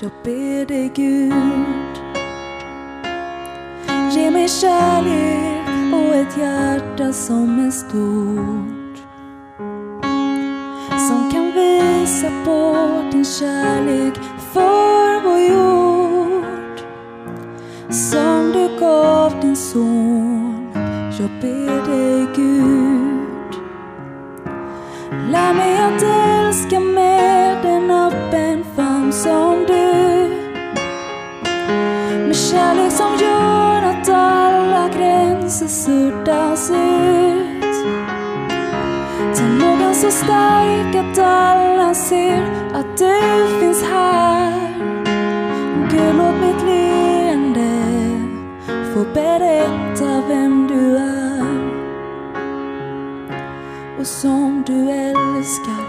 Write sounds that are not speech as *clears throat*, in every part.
Jag ber dig Gud. Ge mig kärlek och ett hjärta som är stort. Som kan visa på din kärlek för vår jord. Som du gav din son. Jag ber dig Gud. Lär mig kärlek som gör att alla gränser suddas ut. Till någon så stark att alla ser att du finns här. Gud, låt mitt leende få berätta vem du är. Och som du älskar.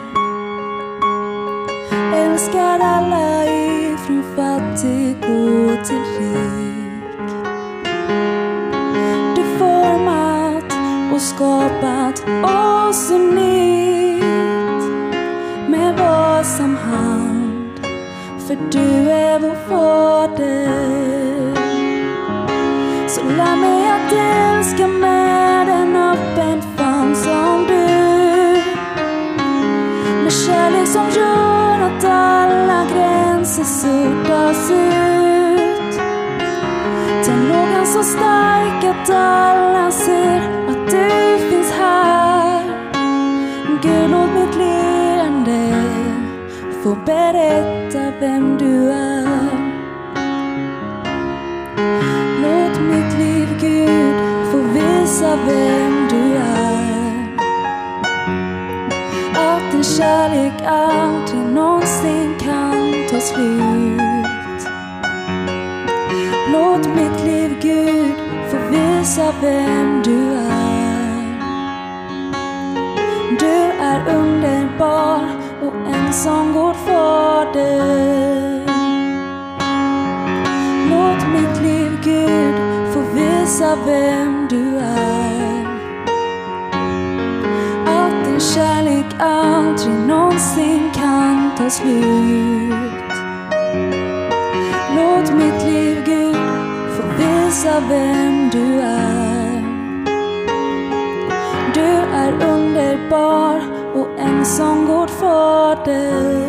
Älskar alla ifrån fattig och till rik. Du format och skapat oss unikt med varsam hand. För du är vår fader. Så lär mig få berätta vem du är. Låt mitt liv, Gud, få visa vem du är. Att din kärlek aldrig någonsin kan ta slut. Låt mitt liv, Gud, få visa vem du är. Du är underbar och en sån Låt mitt liv, Gud, få visa vem du är. Att din kärlek aldrig någonsin kan ta slut. Låt mitt liv, Gud, få visa vem du är. Du är underbar och en sån god fader.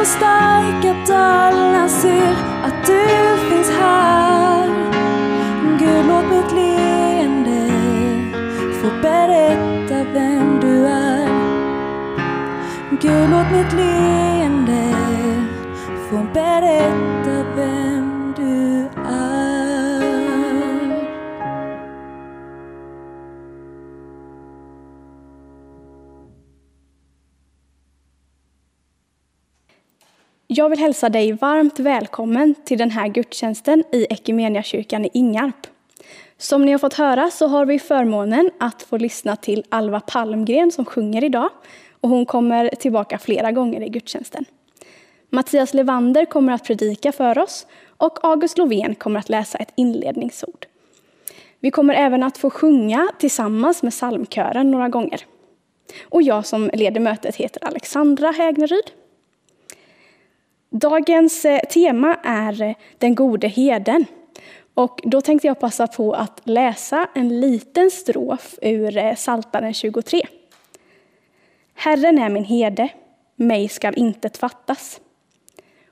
Så stark att alla ser att du finns här. Gud, låt mitt leende få berätta vem du är. Gud, låt mitt leende få berätta Jag vill hälsa dig varmt välkommen till den här gudstjänsten i Equmeniakyrkan i Ingarp. Som ni har fått höra så har vi förmånen att få lyssna till Alva Palmgren som sjunger idag. Och hon kommer tillbaka flera gånger i gudstjänsten. Mattias Levander kommer att predika för oss och August Lovén kommer att läsa ett inledningsord. Vi kommer även att få sjunga tillsammans med psalmkören några gånger. Och jag som leder mötet heter Alexandra Hägneryd. Dagens eh, tema är eh, Den gode heden. Och då tänkte jag passa på att läsa en liten strof ur eh, Saltaren Psaltaren 23. Herren är min herde, mig skall intet fattas.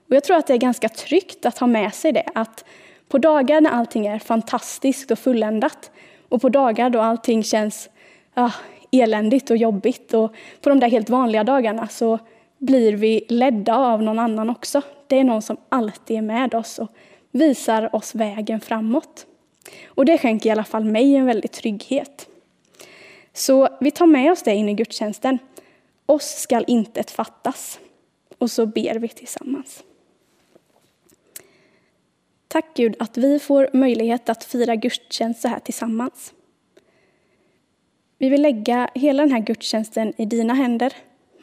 Och jag tror att det är ganska tryggt att ha med sig det, att på dagar när allting är fantastiskt och fulländat och på dagar då allting känns ah, eländigt och jobbigt och på de där helt vanliga dagarna så blir vi ledda av någon annan också. Det är någon som alltid är med oss och visar oss vägen framåt. Och det skänker i alla fall mig en väldig trygghet. Så vi tar med oss det in i gudstjänsten. Oss skall intet fattas. Och så ber vi tillsammans. Tack Gud att vi får möjlighet att fira gudstjänst så här tillsammans. Vi vill lägga hela den här gudstjänsten i dina händer.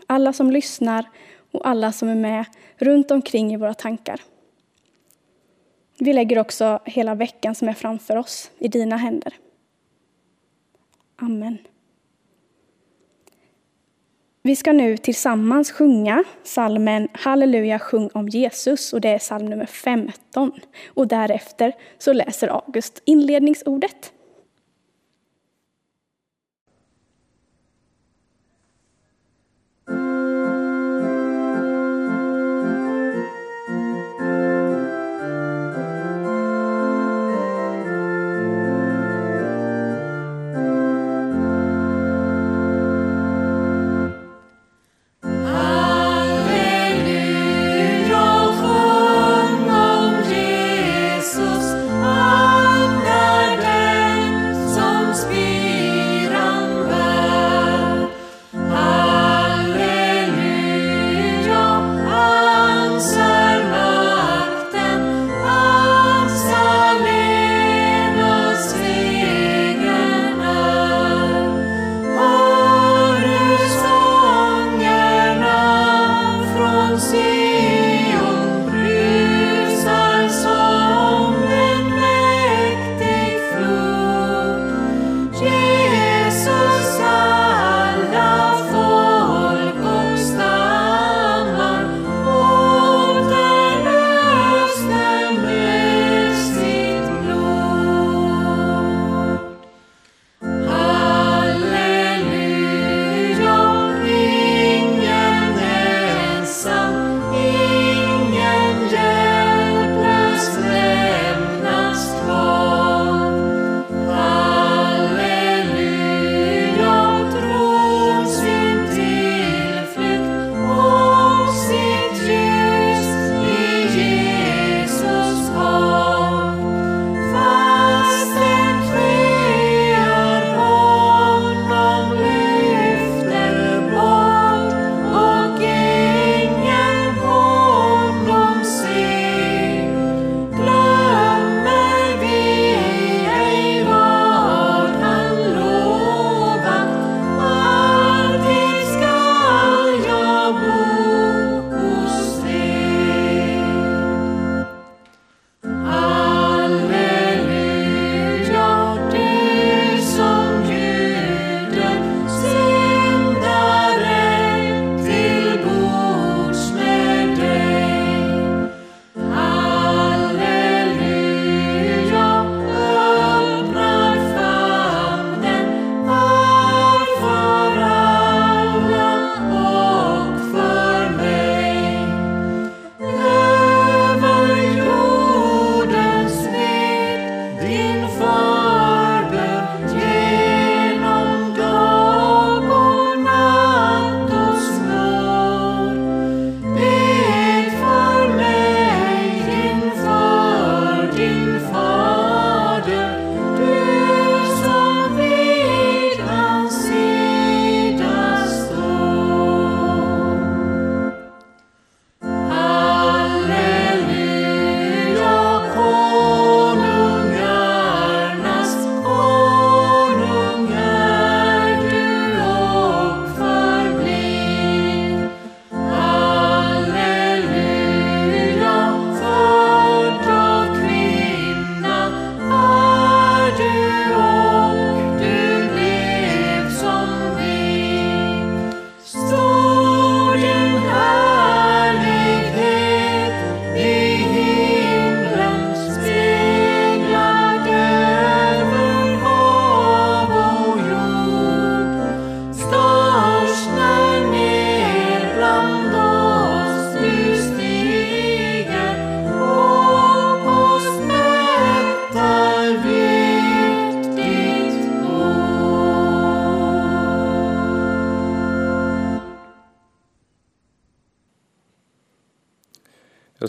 Alla som lyssnar och alla som är med runt omkring i våra tankar. Vi lägger också hela veckan som är framför oss i dina händer. Amen. Vi ska nu tillsammans sjunga salmen Halleluja, sjung om Jesus och det är psalm nummer 15. Och därefter så läser August inledningsordet.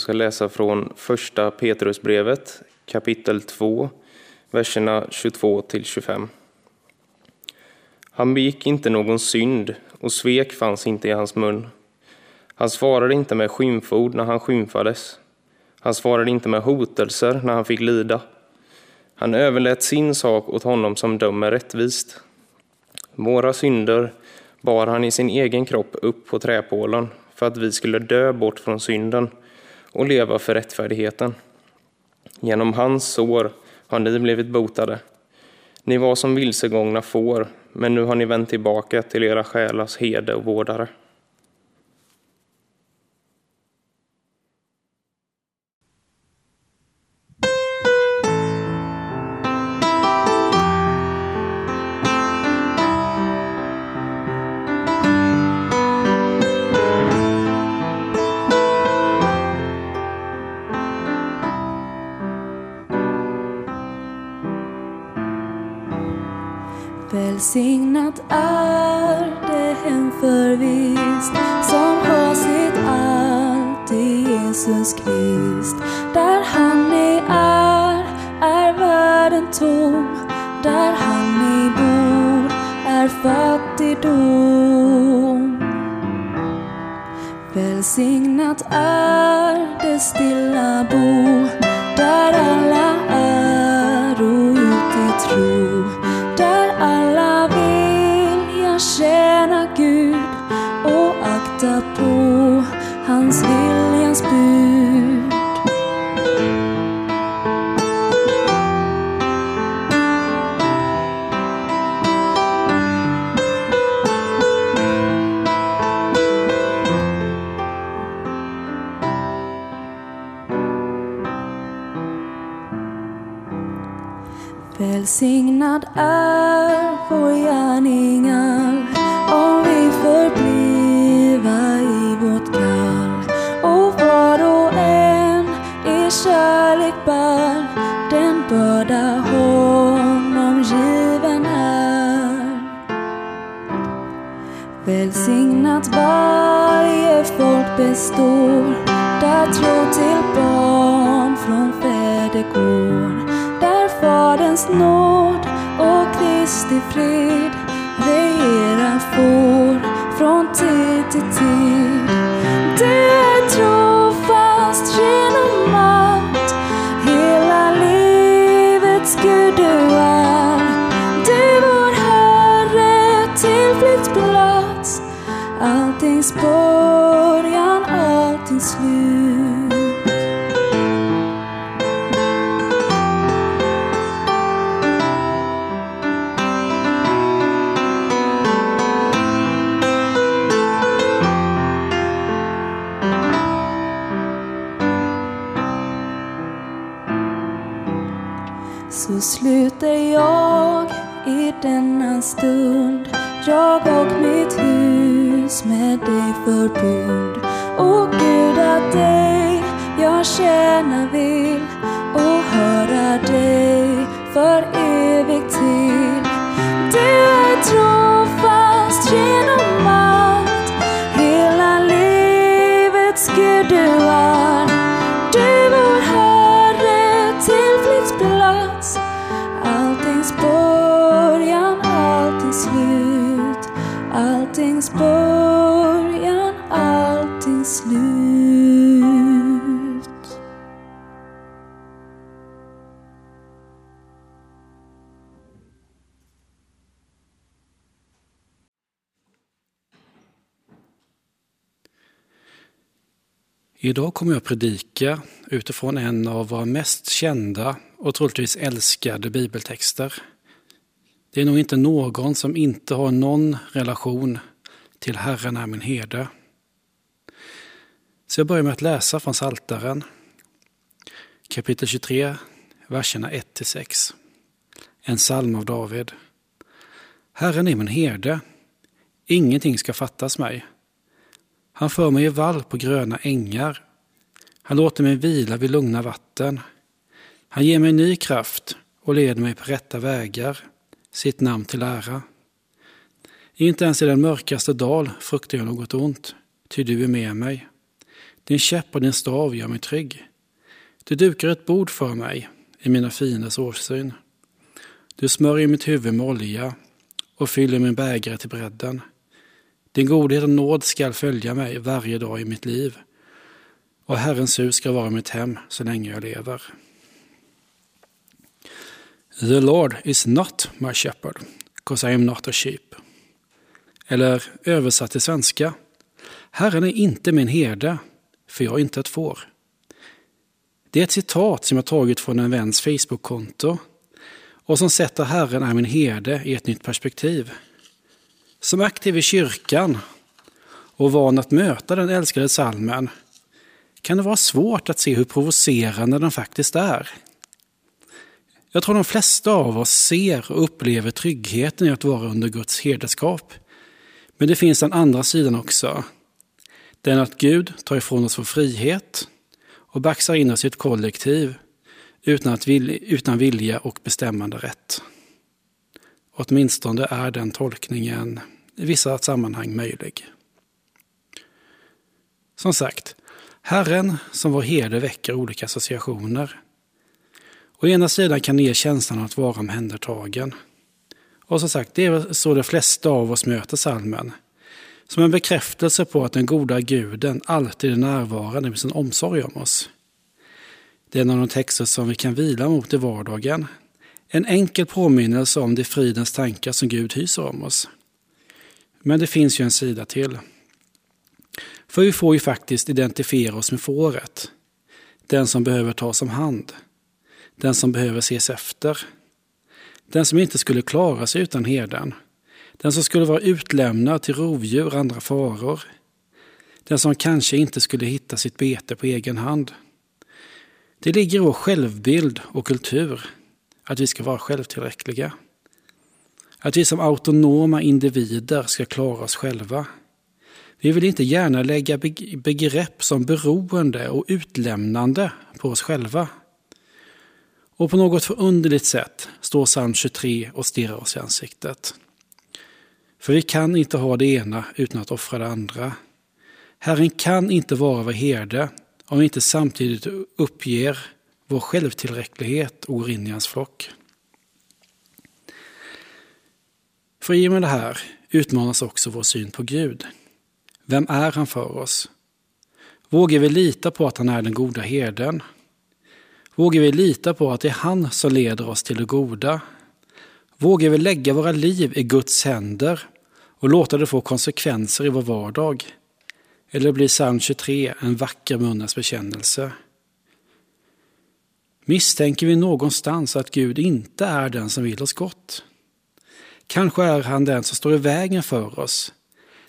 Ska läsa från första Petrusbrevet kapitel 2, verserna 22 till 25. Han begick inte någon synd och svek fanns inte i hans mun. Han svarade inte med skymford när han skymfades. Han svarade inte med hotelser när han fick lida. Han överlät sin sak åt honom som dömer rättvist. Våra synder bar han i sin egen kropp upp på träpålen för att vi skulle dö bort från synden och leva för rättfärdigheten. Genom hans sår har ni blivit botade. Ni var som vilsegångna får, men nu har ni vänt tillbaka till era själars herde och vårdare. Välsignat är det hem förvist som har sitt allt i Jesus Krist. Där han i är, är världen tom. Där han i bor, är fattigdom. Välsignat är det stilla bo, Välsignad är vår gärningar om vi förbliva i vårt kall och var och en i kärlek bär den börda honom given är. Välsignat varje folk består där tro till barn från fäder går där Faderns nåd Kristi fred regera får från tid till tid. Med Idag kommer jag predika utifrån en av våra mest kända och troligtvis älskade bibeltexter. Det är nog inte någon som inte har någon relation till Herren är min herde. Så jag börjar med att läsa från Saltaren, kapitel 23, verserna 1-6. En psalm av David. Herren är min herde, ingenting ska fattas mig. Han för mig i vall på gröna ängar. Han låter mig vila vid lugna vatten. Han ger mig ny kraft och leder mig på rätta vägar, sitt namn till ära. Inte ens i den mörkaste dal fruktar jag något ont, ty du är med mig. Din käpp och din stav gör mig trygg. Du dukar ett bord för mig i mina fienders åsyn. Du smörjer mitt huvud med olja och fyller min bägare till bredden. Din godhet och nåd skall följa mig varje dag i mitt liv och Herrens hus ska vara mitt hem så länge jag lever. The Lord is not my shepherd, because I am not a sheep. Eller översatt till svenska. Herren är inte min herde, för jag är inte ett får. Det är ett citat som jag tagit från en väns Facebook-konto och som sätter Herren är min herde i ett nytt perspektiv. Som aktiv i kyrkan och van att möta den älskade salmen kan det vara svårt att se hur provocerande den faktiskt är. Jag tror de flesta av oss ser och upplever tryggheten i att vara under Guds herdeskap. Men det finns den andra sidan också. Den att Gud tar ifrån oss vår frihet och baxar in oss i ett kollektiv utan, att vilja, utan vilja och bestämmande rätt. Åtminstone är den tolkningen i vissa sammanhang möjlig. Som sagt, Herren som vår herde väcker olika associationer. Å ena sidan kan det ge känslan av att vara omhändertagen. Och som sagt, det är så de flesta av oss möter salmen. Som en bekräftelse på att den goda guden alltid är närvarande med sin omsorg om oss. Det är en av de texter som vi kan vila mot i vardagen. En enkel påminnelse om de fridens tankar som Gud hyser om oss. Men det finns ju en sida till. För vi får ju faktiskt identifiera oss med fåret. Den som behöver tas om hand. Den som behöver ses efter. Den som inte skulle klara sig utan herden. Den som skulle vara utlämnad till rovdjur och andra faror. Den som kanske inte skulle hitta sitt bete på egen hand. Det ligger i vår självbild och kultur att vi ska vara självtillräckliga. Att vi som autonoma individer ska klara oss själva. Vi vill inte gärna lägga begrepp som beroende och utlämnande på oss själva. Och på något förunderligt sätt står psalm 23 och stirrar oss i ansiktet. För vi kan inte ha det ena utan att offra det andra. Herren kan inte vara vår herde om vi inte samtidigt uppger vår självtillräcklighet och går in i hans flock. För i och med det här utmanas också vår syn på Gud. Vem är han för oss? Vågar vi lita på att han är den goda herden? Vågar vi lita på att det är han som leder oss till det goda? Vågar vi lägga våra liv i Guds händer och låta det få konsekvenser i vår vardag? Eller blir psalm 23 en vacker munnens bekännelse? Misstänker vi någonstans att Gud inte är den som vill oss gott? Kanske är han den som står i vägen för oss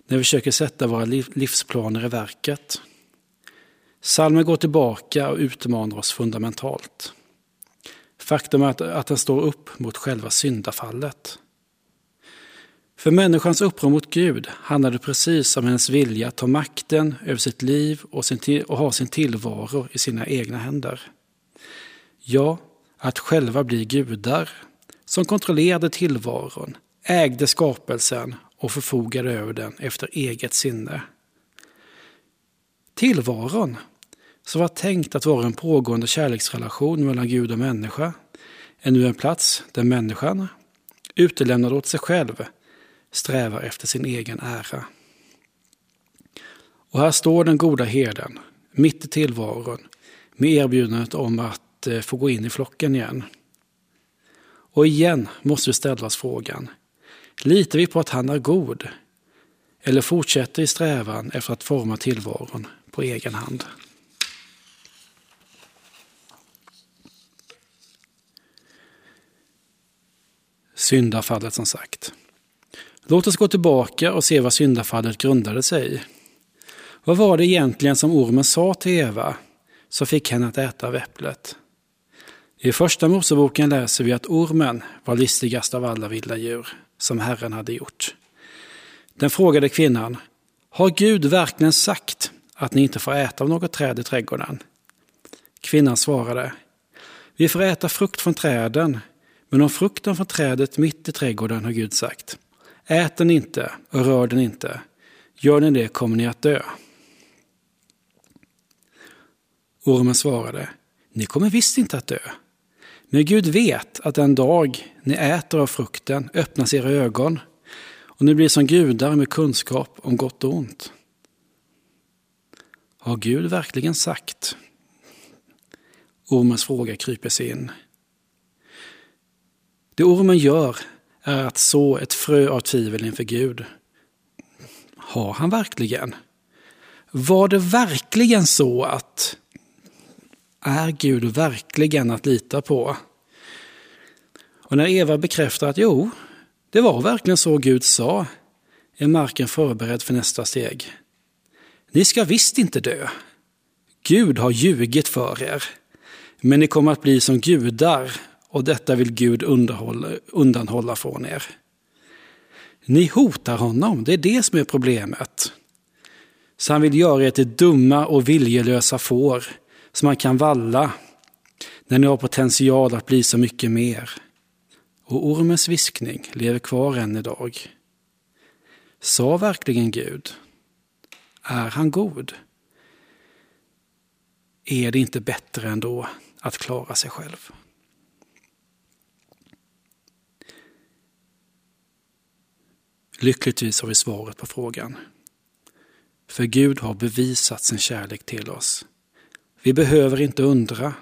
när vi försöker sätta våra livsplaner i verket. Salmen går tillbaka och utmanar oss fundamentalt. Faktum är att, att den står upp mot själva syndafallet. För människans uppror mot Gud handlar det precis om hennes vilja att ta makten över sitt liv och, sin, och ha sin tillvaro i sina egna händer. Ja, att själva bli gudar som kontrollerade tillvaron, ägde skapelsen och förfogade över den efter eget sinne. Tillvaron, som var tänkt att vara en pågående kärleksrelation mellan Gud och människa, är nu en plats där människan, utelämnad åt sig själv, strävar efter sin egen ära. Och här står den goda herden, mitt i tillvaron, med erbjudandet om att eh, få gå in i flocken igen. Och igen måste vi ställa oss frågan, litar vi på att han är god? Eller fortsätter i strävan efter att forma tillvaron på egen hand? Syndafallet som sagt. Låt oss gå tillbaka och se vad syndafallet grundade sig i. Vad var det egentligen som ormen sa till Eva som fick henne att äta av äpplet? I första Moseboken läser vi att ormen var listigast av alla vilda djur som Herren hade gjort. Den frågade kvinnan, har Gud verkligen sagt att ni inte får äta av något träd i trädgården? Kvinnan svarade, vi får äta frukt från träden, men om frukten från trädet mitt i trädgården har Gud sagt, Ät den inte och rör den inte. Gör ni det kommer ni att dö. Ormen svarade, ni kommer visst inte att dö. Men Gud vet att den dag ni äter av frukten öppnas era ögon och ni blir som gudar med kunskap om gott och ont. Har Gud verkligen sagt? Ormens fråga kryper sig in. Det ormen gör är att så ett frö av tvivel inför Gud har han verkligen? Var det verkligen så att är Gud verkligen att lita på? Och när Eva bekräftar att jo, det var verkligen så Gud sa, är marken förberedd för nästa steg. Ni ska visst inte dö. Gud har ljugit för er, men ni kommer att bli som gudar och detta vill Gud undanhålla från er. Ni hotar honom, det är det som är problemet. Så han vill göra er till dumma och viljelösa får som man kan valla när ni har potential att bli så mycket mer. Och ormens viskning lever kvar än idag. Sa verkligen Gud? Är han god? Är det inte bättre ändå att klara sig själv? Lyckligtvis har vi svaret på frågan. För Gud har bevisat sin kärlek till oss. Vi behöver inte undra.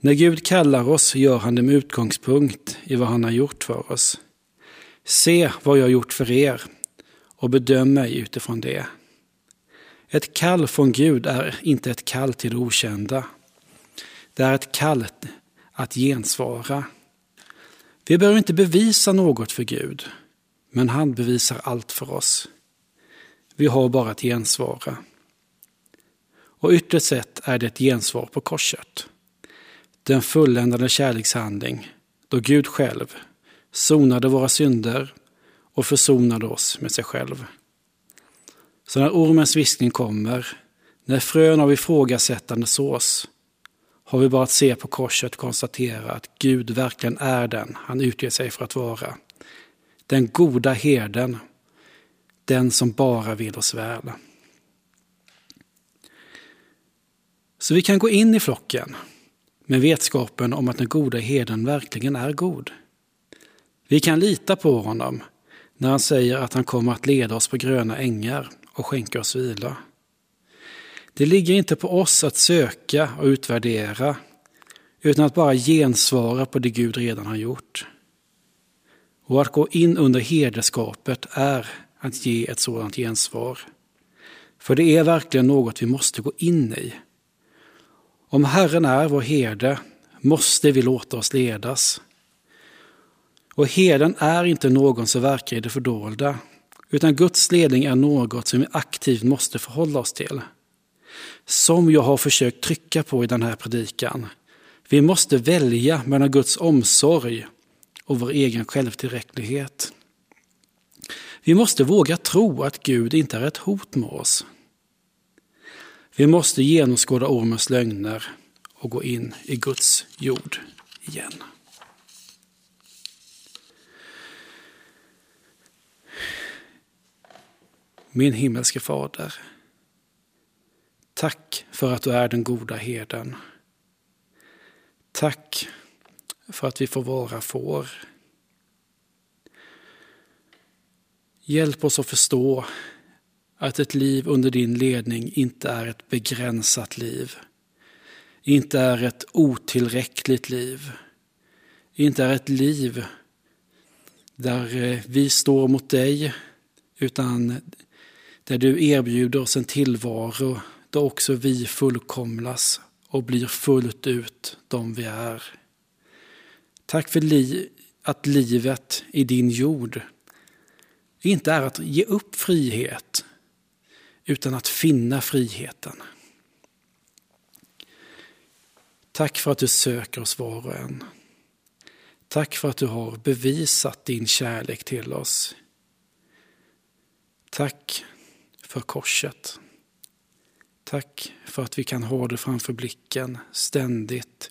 När Gud kallar oss gör han det med utgångspunkt i vad han har gjort för oss. Se vad jag har gjort för er och bedöm mig utifrån det. Ett kall från Gud är inte ett kall till det okända. Det är ett kall att gensvara. Vi behöver inte bevisa något för Gud, men han bevisar allt för oss. Vi har bara att gensvara. Och ytterst sett är det ett gensvar på korset. Den fulländade kärlekshandling då Gud själv sonade våra synder och försonade oss med sig själv. Så när ormens viskning kommer, när frön av ifrågasättande sås, har vi bara att se på korset och konstatera att Gud verkligen är den han utger sig för att vara. Den goda herden, den som bara vill oss väl. Så vi kan gå in i flocken med vetskapen om att den goda herden verkligen är god. Vi kan lita på honom när han säger att han kommer att leda oss på gröna ängar och skänka oss vila. Det ligger inte på oss att söka och utvärdera, utan att bara gensvara på det Gud redan har gjort. Och att gå in under hederskapet är att ge ett sådant gensvar. För det är verkligen något vi måste gå in i. Om Herren är vår herde måste vi låta oss ledas. Och herden är inte någon som verkar i det fördolda, utan Guds ledning är något som vi aktivt måste förhålla oss till. Som jag har försökt trycka på i den här predikan. Vi måste välja mellan Guds omsorg och vår egen självtillräcklighet. Vi måste våga tro att Gud inte är ett hot mot oss. Vi måste genomskåda ormens lögner och gå in i Guds jord igen. Min himmelske fader, tack för att du är den goda herden. Tack för att vi får vara får. Hjälp oss att förstå att ett liv under din ledning inte är ett begränsat liv, inte är ett otillräckligt liv, inte är ett liv där eh, vi står mot dig, utan där du erbjuder oss en tillvaro där också vi fullkomlas och blir fullt ut de vi är. Tack för li att livet i din jord inte är att ge upp frihet, utan att finna friheten. Tack för att du söker oss var och en. Tack för att du har bevisat din kärlek till oss. Tack för korset. Tack för att vi kan ha det framför blicken ständigt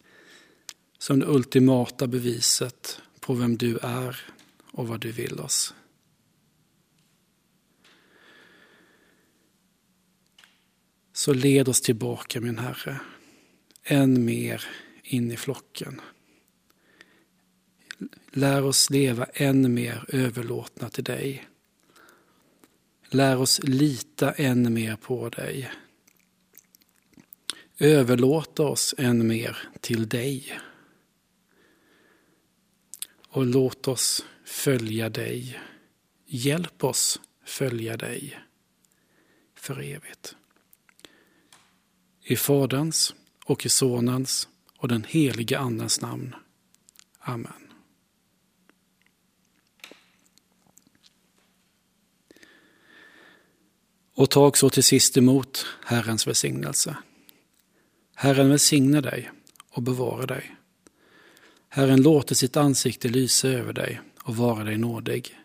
som det ultimata beviset på vem du är och vad du vill oss. Så led oss tillbaka min Herre, än mer in i flocken. Lär oss leva än mer överlåtna till dig. Lär oss lita än mer på dig. Överlåta oss än mer till dig. Och låt oss följa dig. Hjälp oss följa dig för evigt. I Faderns och i Sonens och den helige Andens namn. Amen. Och tag så till sist emot Herrens välsignelse. Herren välsigne dig och bevara dig. Herren låter sitt ansikte lysa över dig och vara dig nådig.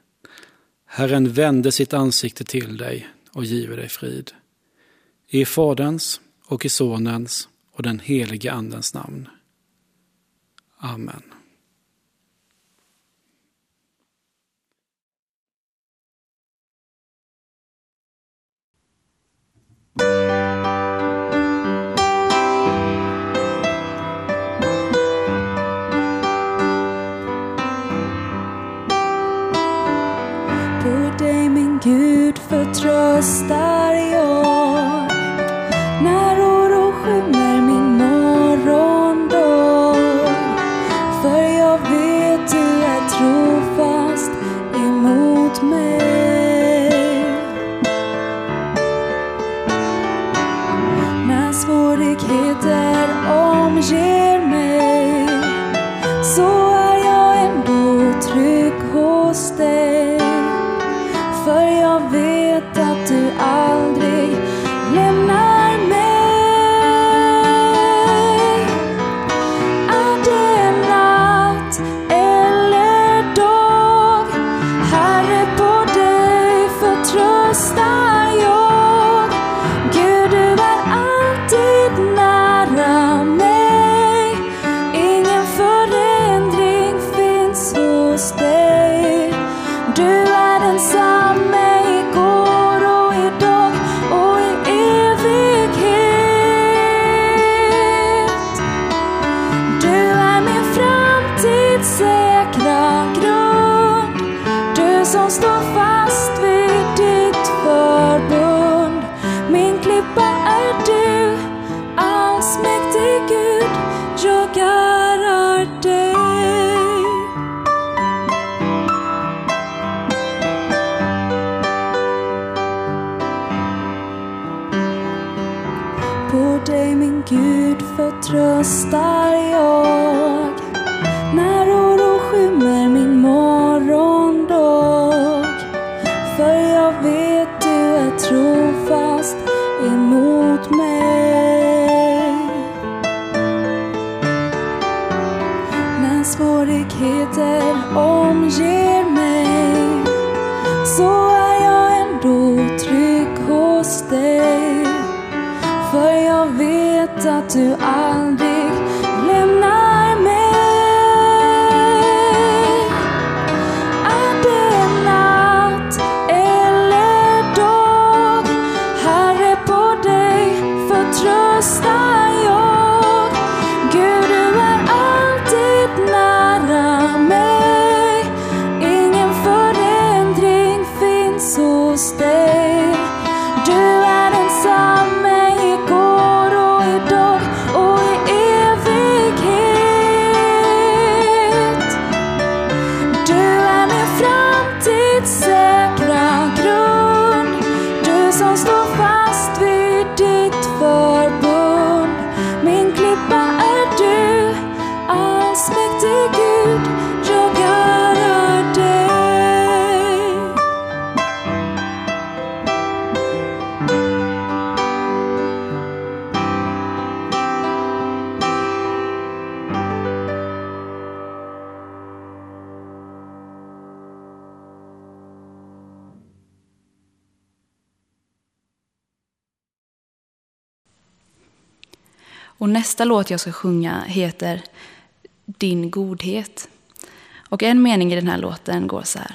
Herren vände sitt ansikte till dig och giver dig frid. I Faderns och i Sonens och den helige Andens namn. Amen. På dig min Gud förtröstar jag emot så är jag ändå trygg hos dig. För jag vet att du är nästa låt jag ska sjunga heter Din godhet. Och en mening i den här låten går så här.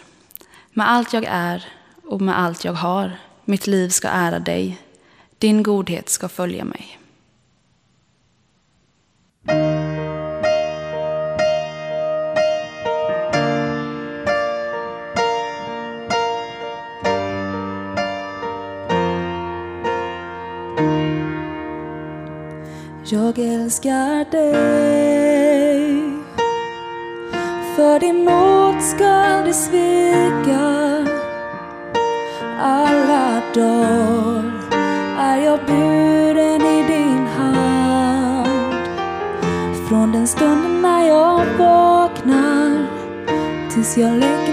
Med allt jag är och med allt jag har, mitt liv ska ära dig. Din godhet ska följa mig. Jag älskar dig För din nåd ska aldrig svika alla dagar är jag buren i din hand. Från den stunden när jag vaknar tills jag lägger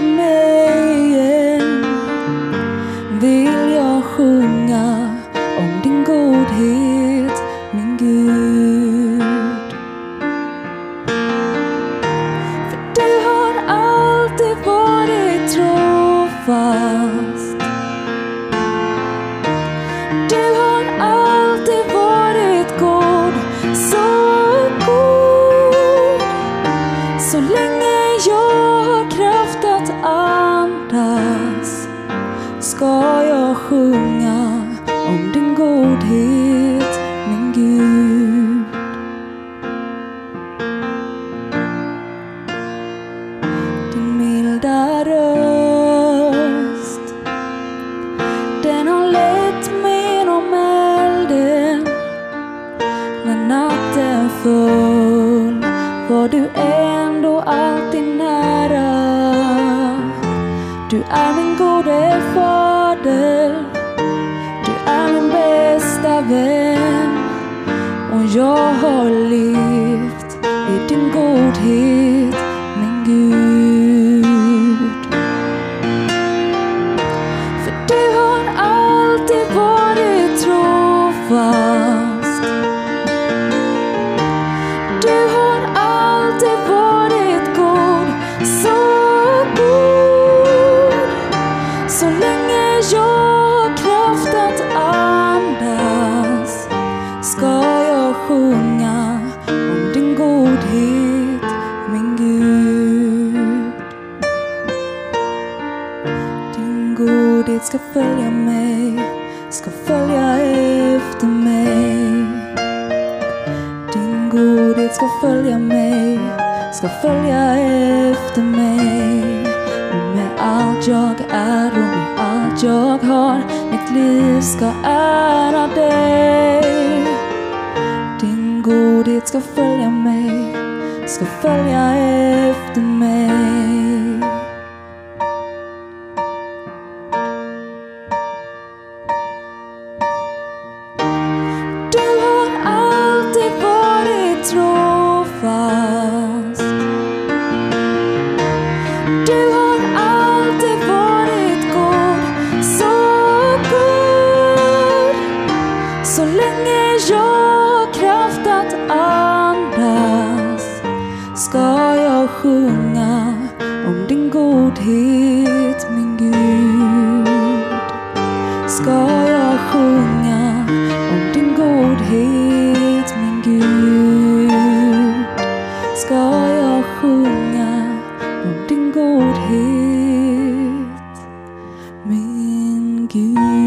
Gud.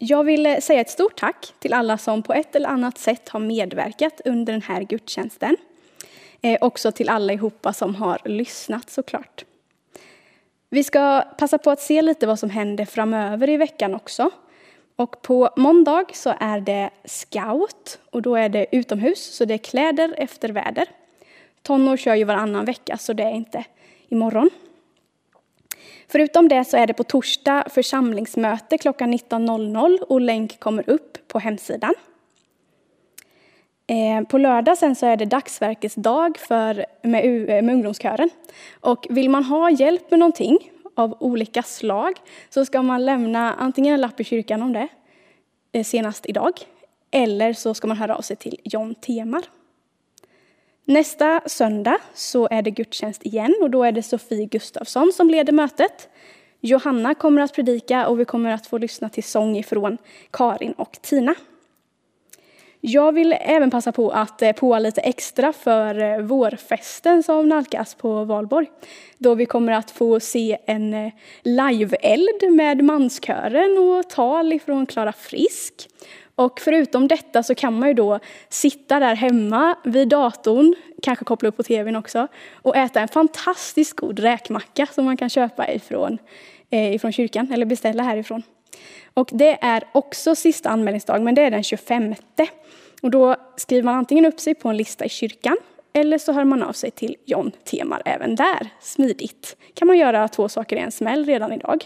Jag vill eh, säga ett stort tack till alla som på ett eller annat sätt har medverkat under den här gudstjänsten. Eh, också till alla ihopa som har lyssnat såklart. Vi ska passa på att se lite vad som händer framöver i veckan också. Och på måndag så är det scout och då är det utomhus så det är kläder efter väder. Tonår kör ju varannan vecka så det är inte imorgon. Förutom det så är det på torsdag församlingsmöte klockan 19.00 och länk kommer upp på hemsidan. Eh, på lördag sen så är det dagsverkesdag för, med, eh, med ungdomskören. Och vill man ha hjälp med någonting av olika slag så ska man lämna antingen en lapp i kyrkan om det eh, senast idag eller så ska man höra av sig till John Temar. Nästa söndag så är det gudstjänst igen och då är det Sofie Gustafsson som leder mötet. Johanna kommer att predika och vi kommer att få lyssna till sång ifrån Karin och Tina. Jag vill även passa på att eh, påa lite extra för eh, vårfesten som nalkas på Valborg. Då vi kommer att få se en eh, live-eld med manskören och tal ifrån Klara Frisk. Och förutom detta så kan man ju då sitta där hemma vid datorn, kanske koppla upp på tvn också, och äta en fantastiskt god räkmacka som man kan köpa ifrån, ifrån kyrkan eller beställa härifrån. Och det är också sista anmälningsdag, men det är den 25. Och då skriver man antingen upp sig på en lista i kyrkan eller så hör man av sig till John Temar även där. Smidigt. Kan man göra två saker i en smäll redan idag.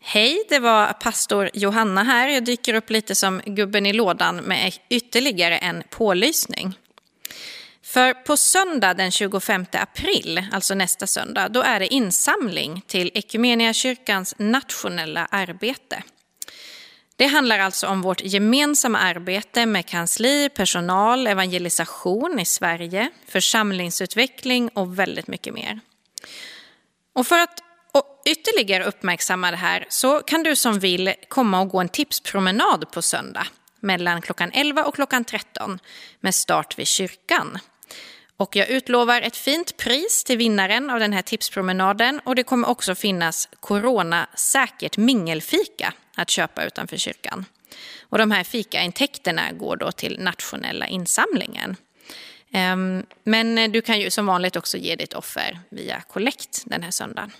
Hej, det var pastor Johanna här. Jag dyker upp lite som gubben i lådan med ytterligare en pålysning. För på söndag den 25 april, alltså nästa söndag, då är det insamling till kyrkans nationella arbete. Det handlar alltså om vårt gemensamma arbete med kansli, personal, evangelisation i Sverige, församlingsutveckling och väldigt mycket mer. Och för att ytterligare uppmärksamma det här så kan du som vill komma och gå en tipspromenad på söndag mellan klockan 11 och klockan 13 med start vid kyrkan. Och jag utlovar ett fint pris till vinnaren av den här tipspromenaden och det kommer också finnas coronasäkert mingelfika att köpa utanför kyrkan. Och de här fikaintäkterna går då till nationella insamlingen. Ehm, men du kan ju som vanligt också ge ditt offer via kollekt den här söndagen.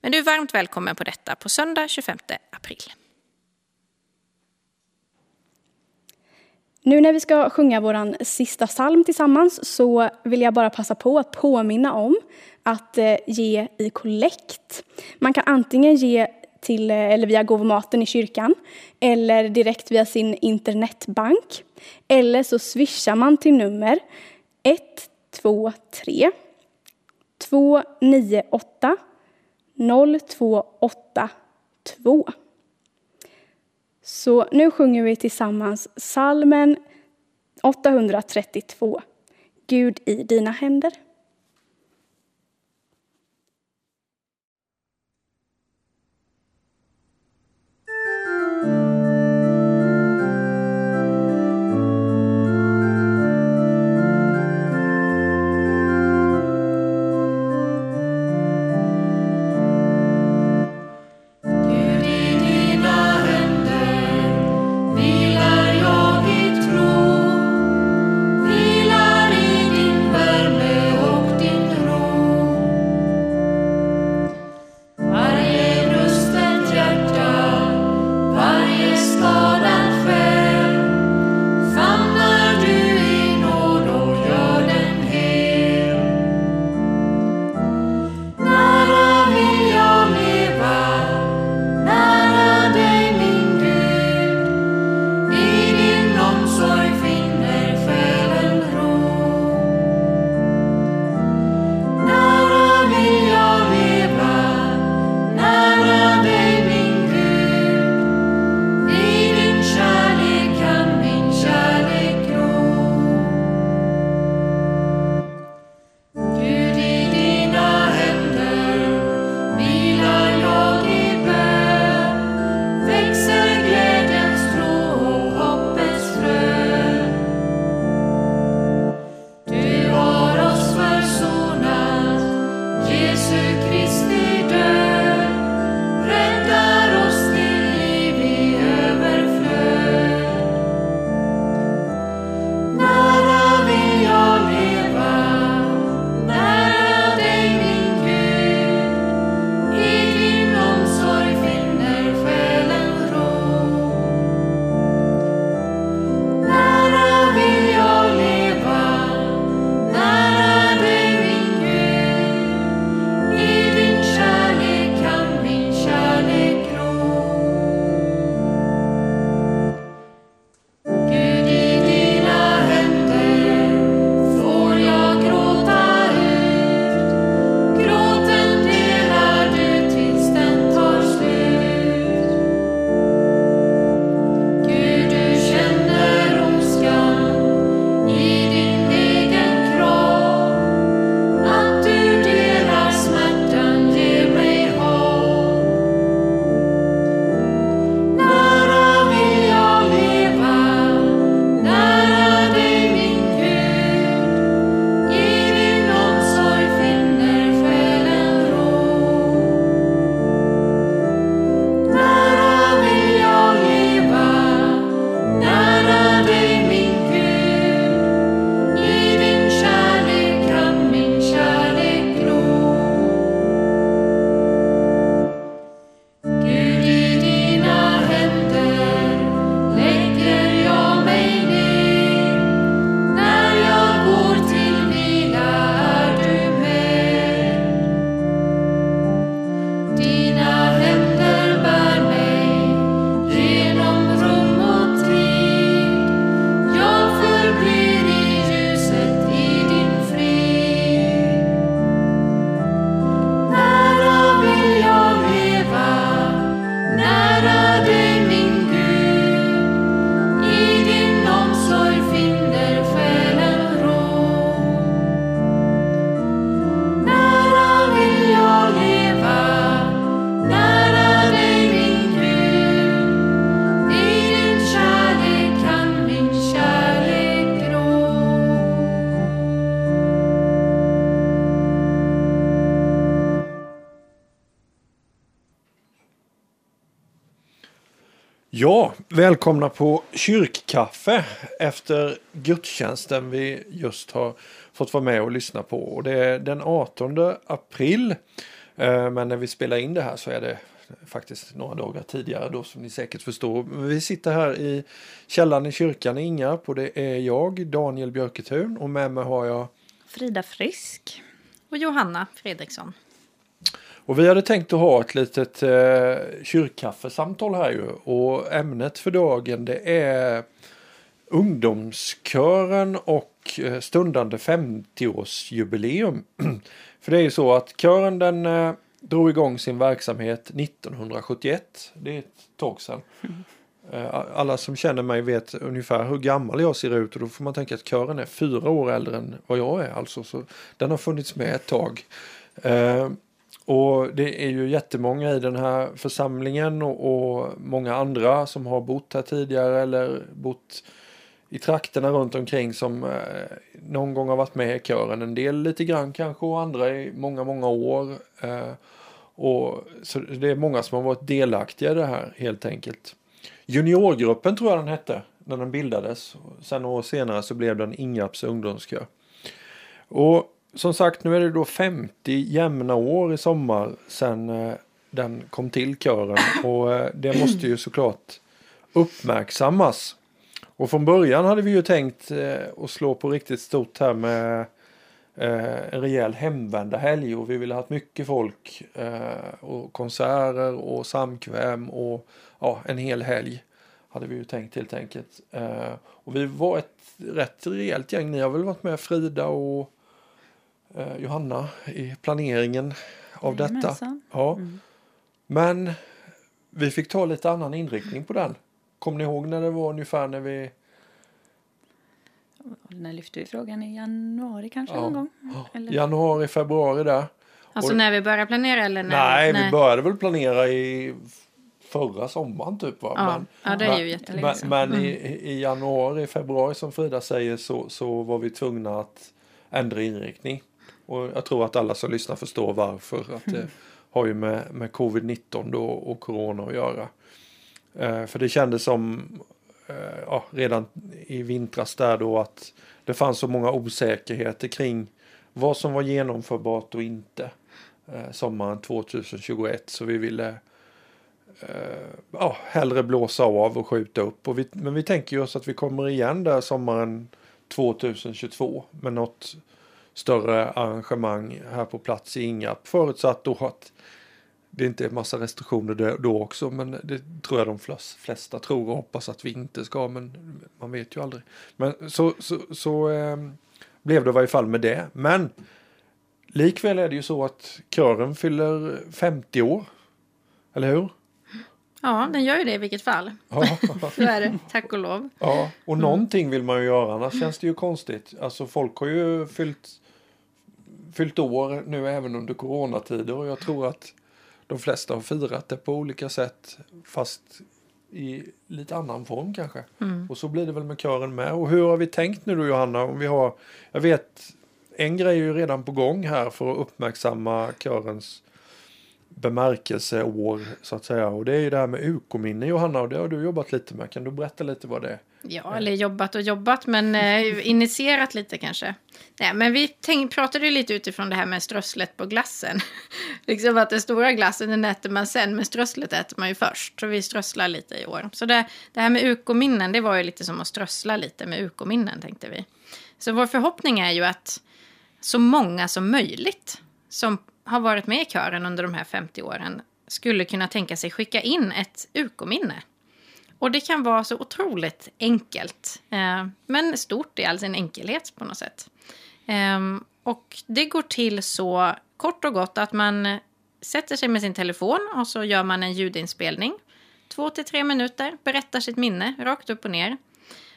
Men du är varmt välkommen på detta på söndag 25 april. Nu när vi ska sjunga vår sista psalm tillsammans så vill jag bara passa på att påminna om att eh, ge i kollekt. Man kan antingen ge till, eh, eller via gåvomaten i kyrkan eller direkt via sin internetbank. Eller så swishar man till nummer 123 298 0282. Så nu sjunger vi tillsammans salmen 832. Gud i dina händer. Välkomna på kyrkkaffe efter gudstjänsten vi just har fått vara med och lyssna på. Och det är den 18 april. Eh, men när vi spelar in det här så är det faktiskt några dagar tidigare då som ni säkert förstår. Men Vi sitter här i källaren i kyrkan i Ingarp och det är jag, Daniel Björketun och med mig har jag Frida Frisk. Och Johanna Fredriksson. Och vi hade tänkt att ha ett litet eh, kyrkkaffesamtal här ju. Och ämnet för dagen det är ungdomskören och eh, stundande 50-årsjubileum. *clears throat* för det är ju så att kören den eh, drog igång sin verksamhet 1971. Det är ett tag sedan. Eh, Alla som känner mig vet ungefär hur gammal jag ser ut och då får man tänka att kören är fyra år äldre än vad jag är. Alltså, så den har funnits med ett tag. Och det är ju jättemånga i den här församlingen och, och många andra som har bott här tidigare eller bott i trakterna runt omkring som eh, någon gång har varit med i kören. En del lite grann kanske och andra i många, många år. Eh, och, så det är många som har varit delaktiga i det här helt enkelt. Juniorgruppen tror jag den hette när den bildades. Sen år senare så blev den Ingarps ungdomskör. Och som sagt, nu är det då 50 jämna år i sommar sedan eh, den kom till kören. *clears throat* Och eh, det måste ju såklart uppmärksammas. Och från början hade vi ju tänkt eh, att slå på riktigt stort här med eh, en rejäl hemvända helg och vi ville ha haft mycket folk eh, och konserter och samkväm och ja, en hel helg hade vi ju tänkt helt enkelt. Eh, och vi var ett rätt rejält gäng. Ni har väl varit med Frida och eh, Johanna i planeringen av detta. Ja. Men vi fick ta lite annan inriktning på den. Kommer ni ihåg när det var ungefär när vi... När lyfte vi frågan? I januari kanske Ja. någon gång? Eller? Januari, februari där. Alltså Och- när vi börjar planera eller när? Nej, vi började väl planera i förra sommaren typ va? Ja, ja, det är ju jättelänge men, men i, i januari, februari som Frida säger så, så var vi tvungna att ändra inriktning. Och jag tror att alla som lyssnar förstår varför. Att det har ju med, med covid-19 då och corona att göra. Eh, för det kändes som eh, ja, redan i vintras där då att det fanns så många osäkerheter kring vad som var genomförbart och inte eh, sommaren 2021 så vi ville eh, ja, hellre blåsa av och skjuta upp. Och vi, men vi tänker ju oss att vi kommer igen där sommaren 2022 med något större arrangemang här på plats i Ingarp. Förutsatt då att det inte är massa restriktioner då- också men det tror jag de flesta tror och hoppas att vi inte ska men man vet ju aldrig. Men så, så, så eh, blev det i varje fall med det. Men likväl är det ju så att kören fyller 50 år. Eller hur? Ja, den gör ju det i vilket fall. Ja. *laughs* Så är det, tack och lov. Ja, och någonting vill man ju göra annars känns det ju konstigt. Alltså folk har ju fyllt, fyllt år nu även under coronatider och jag tror att de flesta har firat det på olika sätt fast i lite annan form kanske. Och så blir det väl med kören med. Och hur har vi tänkt nu då Johanna? Om vi har, jag vet en grej är ju redan på gång här för att uppmärksamma körens bemärkelseår så att säga. Och det är ju det här med UK-minne Johanna och det har du jobbat lite med. Kan du berätta lite vad det är? Ja, eller jobbat och jobbat, men eh, *laughs* initierat lite kanske. Nej, men vi tänk, pratade ju lite utifrån det här med strösslet på glassen. *laughs* liksom att den stora glassen den äter man sen, men strösslet äter man ju först. Så vi strösslar lite i år. Så det, det här med UK-minnen, det var ju lite som att strössla lite med UK-minnen, tänkte vi. Så vår förhoppning är ju att så många som möjligt som har varit med i kören under de här 50 åren skulle kunna tänka sig skicka in ett UK-minne. Och det kan vara så otroligt enkelt, eh, men stort i all sin enkelhet på något sätt. Eh, och det går till så kort och gott att man sätter sig med sin telefon och så gör man en ljudinspelning. Två till tre minuter, berättar sitt minne rakt upp och ner.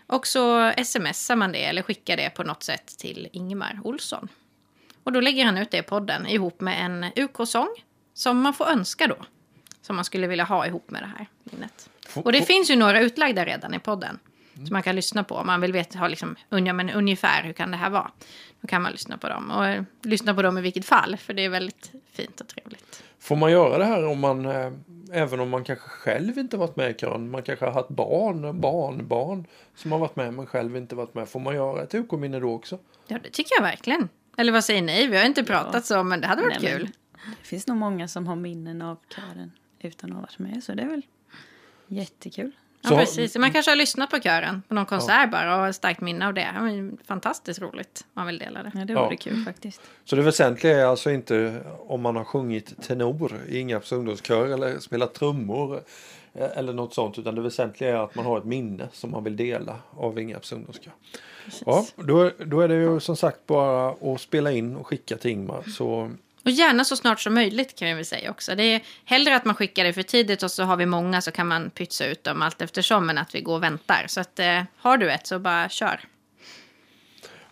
Och så smsar man det eller skickar det på något sätt till Ingemar Olsson. Och då lägger han ut det i podden ihop med en UK-sång som man får önska då. Som man skulle vilja ha ihop med det här minnet. Och det finns ju några utlagda redan i podden. Som man kan lyssna på om man vill veta ha liksom, men ungefär hur kan det här vara. Då kan man lyssna på dem. Och eh, lyssna på dem i vilket fall. För det är väldigt fint och trevligt. Får man göra det här om man eh, även om man kanske själv inte varit med i kören. Man kanske har haft barn, barnbarn som har varit med men själv inte varit med. Får man göra ett UK-minne då också? Ja, det tycker jag verkligen. Eller vad säger ni? Vi har inte pratat så, men det hade varit Nej, kul. Det finns nog många som har minnen av kören utan att ha varit med. Så det är väl jättekul. Ja, Så- precis. Man kanske har lyssnat på kören på någon konsert bara och har ett starkt minne av det. Ja, Fantastiskt roligt om man vill dela det. Ja, det Ja. vore kul faktiskt. Så det väsentliga är alltså inte om man har sjungit tenor i Ingarps ungdomskör eller spelat trummor eller något sånt utan det väsentliga är att man har ett minne som man vill dela av Ingarps ungdomskör. Ja, då, då är det ju som sagt bara att spela in och skicka till Ingmar så Och gärna så snart som möjligt kan jag väl säga också. Det är hellre att man skickar det för tidigt och så har vi många så kan man pytsa ut dem allt eftersom än att vi går och väntar. Så att eh, har du ett så bara kör.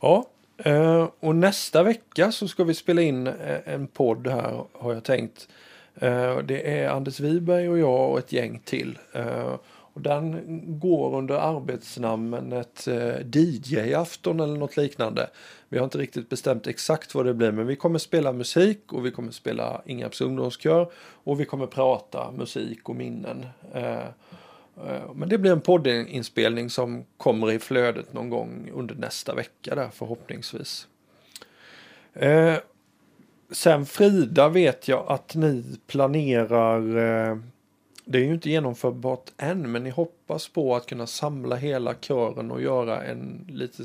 Ja, eh, och nästa vecka så ska vi spela in eh, en podd här har jag tänkt. Eh, Det är Anders Wiberg och jag och ett gäng till. Eh, Och den går under arbetsnamnet eh, DJ-afton eller något liknande. Vi har inte riktigt bestämt exakt vad det blir men vi kommer spela musik och vi kommer spela Ingarps ungdomskör och vi kommer prata musik och minnen. Eh, Eh, Men det blir en poddinspelning som kommer i flödet någon gång under nästa vecka där förhoppningsvis. Eh, Sen Frida vet jag att ni planerar, eh, det är ju inte genomförbart än, men ni hoppas på att kunna samla hela kören och göra en lite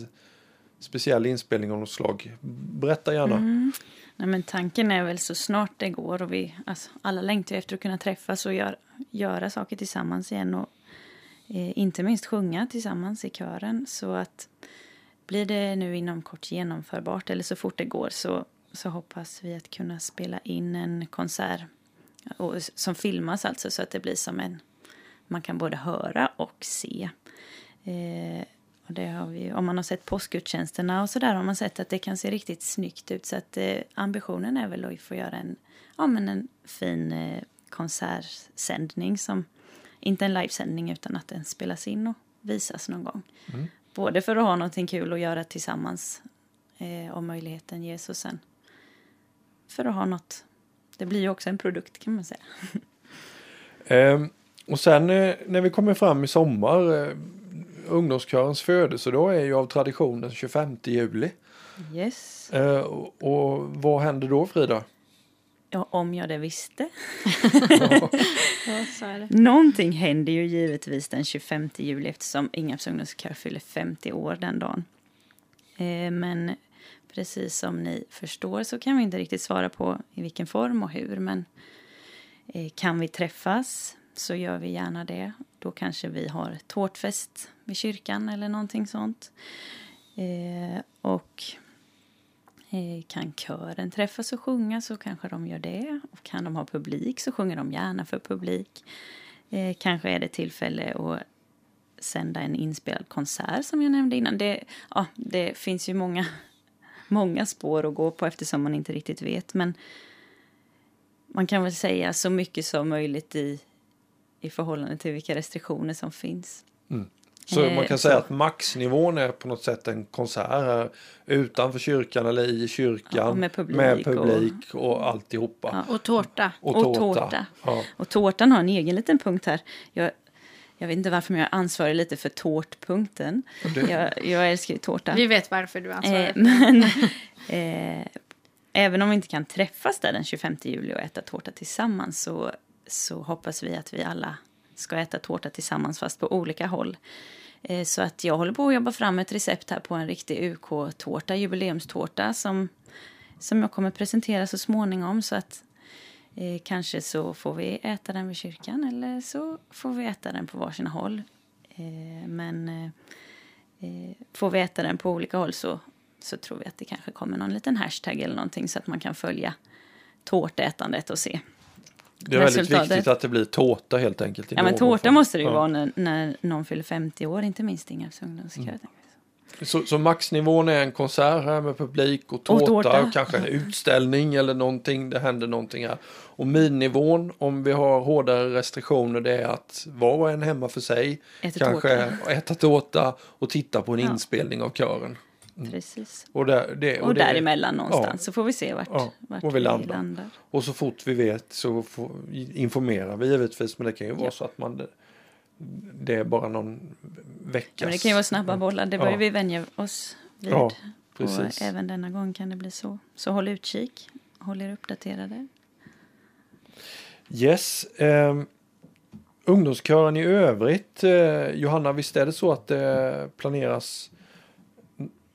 speciell inspelning av något slag. Berätta gärna. Mm. Nej, men tanken är väl så snart det går och vi, alltså, alla längtar ju efter att kunna träffas och gör, göra saker tillsammans igen och eh, inte minst sjunga tillsammans i kören. Så att blir det nu inom kort genomförbart eller så fort det går så, så hoppas vi att kunna spela in en konsert och, som filmas alltså så att det blir som en man kan både höra och se. Eh, och det har vi, om man har sett påskgudstjänsterna och så där har man sett att det kan se riktigt snyggt ut. Så att eh, ambitionen är väl att få göra en, ja, men en fin eh, konsertsändning som inte en livesändning utan att den spelas in och visas någon gång. Både för att ha någonting kul att göra tillsammans eh, om möjligheten ges och sen för att ha något. Det blir ju också en produkt kan man säga. Ehm, och sen eh, när vi kommer fram i sommar, eh, ungdomskörens födelsedag är ju av tradition den 25 juli. Yes. Eh, och, och vad händer då Frida? Ja, om jag det visste. *laughs* Ja. Någonting händer ju givetvis den 25 juli eftersom Ingarps ungdomskör fyller 50 år den dagen. Eh, men precis som ni förstår så kan vi inte riktigt svara på i vilken form och hur. Men eh, kan vi träffas så gör vi gärna det. Då kanske vi har tårtfest vid kyrkan eller någonting sånt. Eh, och Eh, Kan kören träffas och sjunga så kanske de gör det. Och kan de ha publik så sjunger de gärna för publik. Eh, kanske är det tillfälle att sända en inspelad konsert som jag nämnde innan. Det, ja, det finns ju många, många spår att gå på eftersom man inte riktigt vet. Men man kan väl säga så mycket som möjligt i, i förhållande till vilka restriktioner som finns. Så Eh, man kan så- säga att maxnivån är på något sätt en konsert här utanför kyrkan eller i kyrkan. Ja, med publik med och- publik och, alltihopa. Ja. Och tårta. Och, och tårta. tårta. Ja. Och tårtan har en egen liten punkt här. Jag, jag vet inte varför, men jag ansvarar lite för tårtpunkten. Jag, jag älskar ju tårta. Vi vet varför du ansvarar. Eh, men *laughs* eh, även om vi inte kan träffas där den 25 juli och äta tårta tillsammans så, så hoppas vi att vi alla ska äta tårta tillsammans fast på olika håll. Eh, så att jag håller på att jobba fram ett recept här på en riktig UK-tårta, jubileumstårta som, som jag kommer presentera så småningom. Så att eh, kanske så får vi äta den vid kyrkan eller så får vi äta den på varsina håll. Eh, men eh, eh, får vi äta den på olika håll så, så tror vi att det kanske kommer någon liten hashtag eller någonting så att man kan följa tårtätandet och se. Det är väldigt viktigt att det blir tårta helt enkelt. Ja men tårta måste det ju Ja. vara när, när någon fyller 50 år, inte minst Ingarps ungdomskör. Mm. Så, så maxnivån är en konsert här med publik och Och tårta, tårta. kanske en utställning eller någonting. Det händer någonting här. Och minnivån, om vi har hårdare restriktioner, det är att var och en hemma för sig Äter kanske tårta. äta tårta och titta på en Ja. inspelning av kören. Precis. Och, där, det, Och, det- däremellan någonstans Ja. så får vi se vart, Ja, vart och vi landar. Och så fort vi vet så får, informerar vi givetvis. Men det kan ju vara så att man det är bara någon veckas... Ja, men det kan ju vara snabba bollar, det börjar Ja. vi vänja oss vid. Ja, och precis. även denna gång kan det bli så. Så håll utkik, håll er uppdaterade. Yes. Eh, ungdomskören i övrigt. Eh, Johanna, visst är det så att det planeras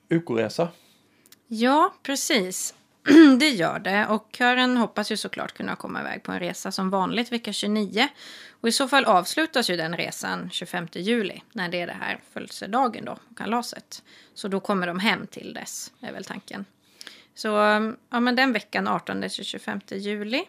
UK-resa? Ja, precis. *clears throat* Det gör det. Och kören hoppas ju såklart kunna komma iväg på en resa som vanligt vecka 29. Och i så fall avslutas ju den resan 25 juli när det är det här födelsedagen då, kalaset. Så då kommer de hem till dess, är väl tanken. Så mm, ja, men den veckan 18 till 25 juli.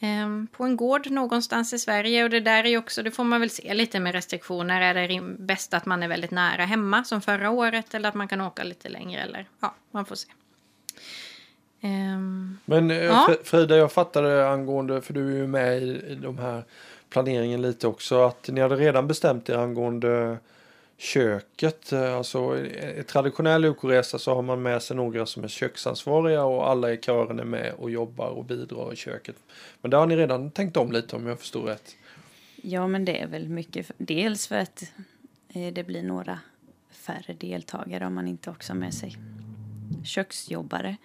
Ehm, på en gård någonstans i Sverige och det där är ju också, det får man väl se lite med restriktioner. Är det bäst att man är väldigt nära hemma som förra året eller att man kan åka lite längre eller ja, man får se. Ehm, Men eh, Ja. Fr- Frida, jag fattade angående, för du är ju med i, i de här planeringen lite också, att ni hade redan bestämt er angående köket. Eh, Alltså i traditionell UK-resa så har man med sig några som är köksansvariga och alla i kören är med och jobbar och bidrar i köket. Men där har ni redan tänkt om lite om jag förstår rätt. Ja, men det är väl mycket. Dels för att eh, det blir några färre deltagare om man inte också har med sig köksjobbare.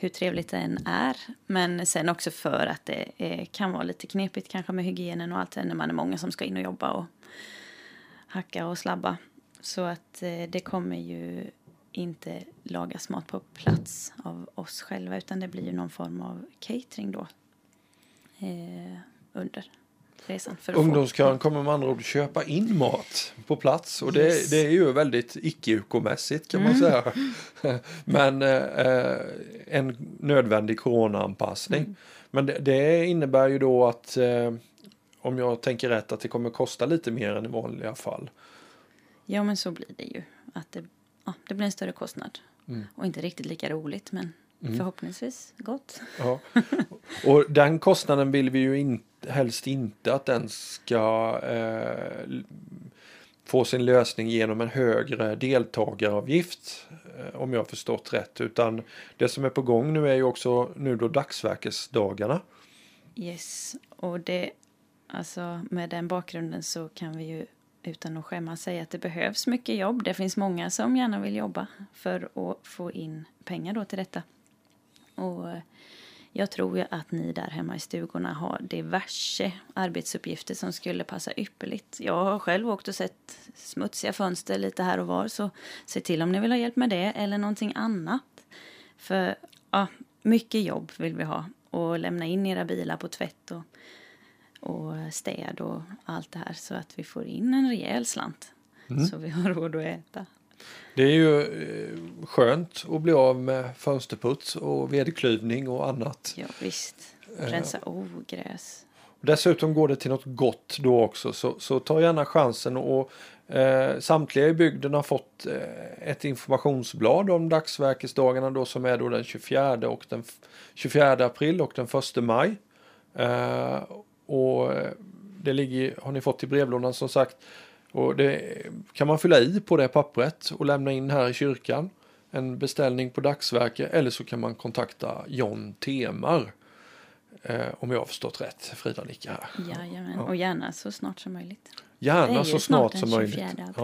Hur trevligt det än är. Men sen också för att det är, kan vara lite knepigt kanske med hygienen och allt det när man är många som ska in och jobba och hacka och slabba. Så att eh, det kommer ju inte lagas mat på plats av oss själva utan det blir ju någon form av catering då eh, under resan. För Ungdomskören kommer med andra ord köpa in mat på plats och det, Yes. det är ju väldigt icke-UK-mässigt kan man säga. *laughs* Men eh, en nödvändig coronaanpassning. Men det, det innebär ju då att eh, om jag tänker rätt att det kommer kosta lite mer än i vanliga fall. Ja, men så blir det ju. Att det, ja, det blir en större kostnad. Mm. Och inte riktigt lika roligt, men förhoppningsvis gott. Ja. *laughs* Och den kostnaden vill vi ju in, helst inte att den ska eh, få sin lösning genom en högre deltagaravgift. Eh, om jag har förstått rätt. Utan det som är på gång nu är ju också nu då dagsverkesdagarna. Yes, och det, alltså med den bakgrunden så kan vi ju utan att skämmas säga att det behövs mycket jobb. Det finns många som gärna vill jobba för att få in pengar då till detta. Och jag tror ju att ni där hemma i stugorna har diverse arbetsuppgifter som skulle passa ypperligt. Jag har själv åkt och sett smutsiga fönster lite här och var så se till om ni vill ha hjälp med det eller någonting annat. För ja, mycket jobb vill vi ha och lämna in era bilar på tvätt och, och städ och allt det här så att vi får in en rejäl slant. Så vi har råd att äta. Det är ju eh, skönt att bli av med fönsterputs och vedklyvning och annat. Ja visst, rensa ogräs. Dessutom går det till något gott då också så, så ta gärna chansen och eh, samtliga i bygden har fått eh, ett informationsblad om dagsverkesdagarna då som är då den 24 och den f- 24 april och den 1 maj. Eh, och eh, det ligger, har ni fått i brevlådan som sagt. Och det kan man fylla i på det pappret och lämna in här i kyrkan. En beställning på dagsverke eller så kan man kontakta John Temar. Eh, om jag har förstått rätt. Frida nickar här. Jajamän, Ja. och gärna så snart som möjligt. Gärna så snart snart som möjligt. 24 april.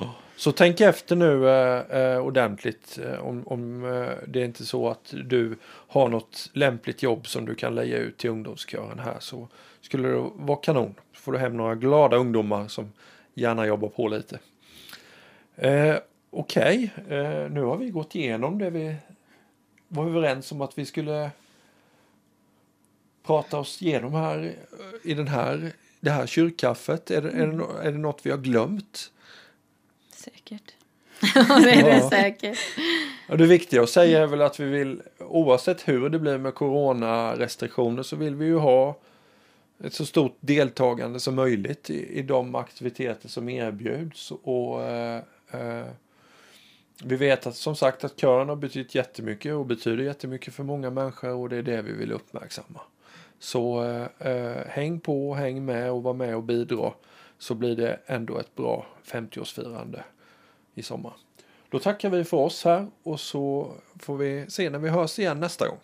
Ja. Så tänk efter nu eh, eh, ordentligt eh, om, om eh, det är inte så att du har något lämpligt jobb som du kan leja ut till ungdomskören här så skulle det vara kanon. Får du hem några glada ungdomar som gärna jobbar på lite. Eh, Okej, eh, nu har vi gått igenom det vi var överens om att vi skulle prata oss igenom här eh, i den här, det här kyrkkaffet. Är det, är, det, är det något vi har glömt? Säkert. *laughs* Ja, det är det Ja. säkert. Ja, det viktiga att säga är väl att vi vill, oavsett hur det blir med coronarestriktioner, så vill vi ju ha ett så stort deltagande som möjligt i, i de aktiviteter som erbjuds. Och, eh, eh, vi vet att som sagt att kören har betytt jättemycket och betyder jättemycket för många människor och det är det vi vill uppmärksamma. Så eh, eh häng på, häng med och var med och bidra så blir det ändå ett bra 50-årsfirande i sommar. Då tackar vi för oss här och så får vi se när vi hörs igen nästa gång.